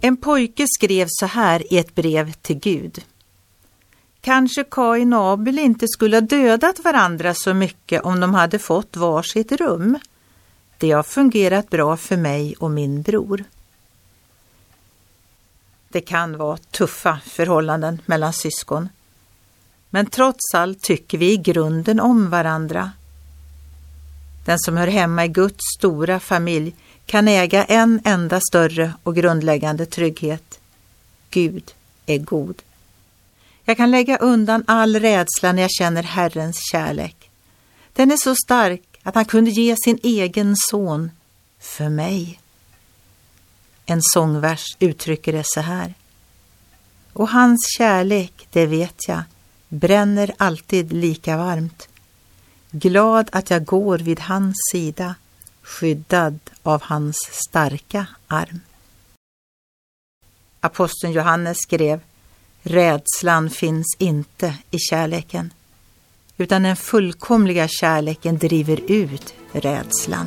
En pojke skrev så här i ett brev till Gud. Kanske Kain och Abel inte skulle ha dödat varandra så mycket om de hade fått varsitt rum. Det har fungerat bra för mig och min bror. Det kan vara tuffa förhållanden mellan syskon. Men trots allt tycker vi i grunden om varandra. Den som hör hemma i Guds stora familj kan äga en enda större och grundläggande trygghet. Gud är god. Jag kan lägga undan all rädsla när jag känner Herrens kärlek. Den är så stark att han kunde ge sin egen son för mig. En sångvers uttrycker det så här. Och hans kärlek, det vet jag, bränner alltid lika varmt. Glad att jag går vid hans sida, skyddad av hans starka arm. Aposteln Johannes skrev Rädslan finns inte i kärleken, utan den fullkomliga kärleken driver ut rädslan.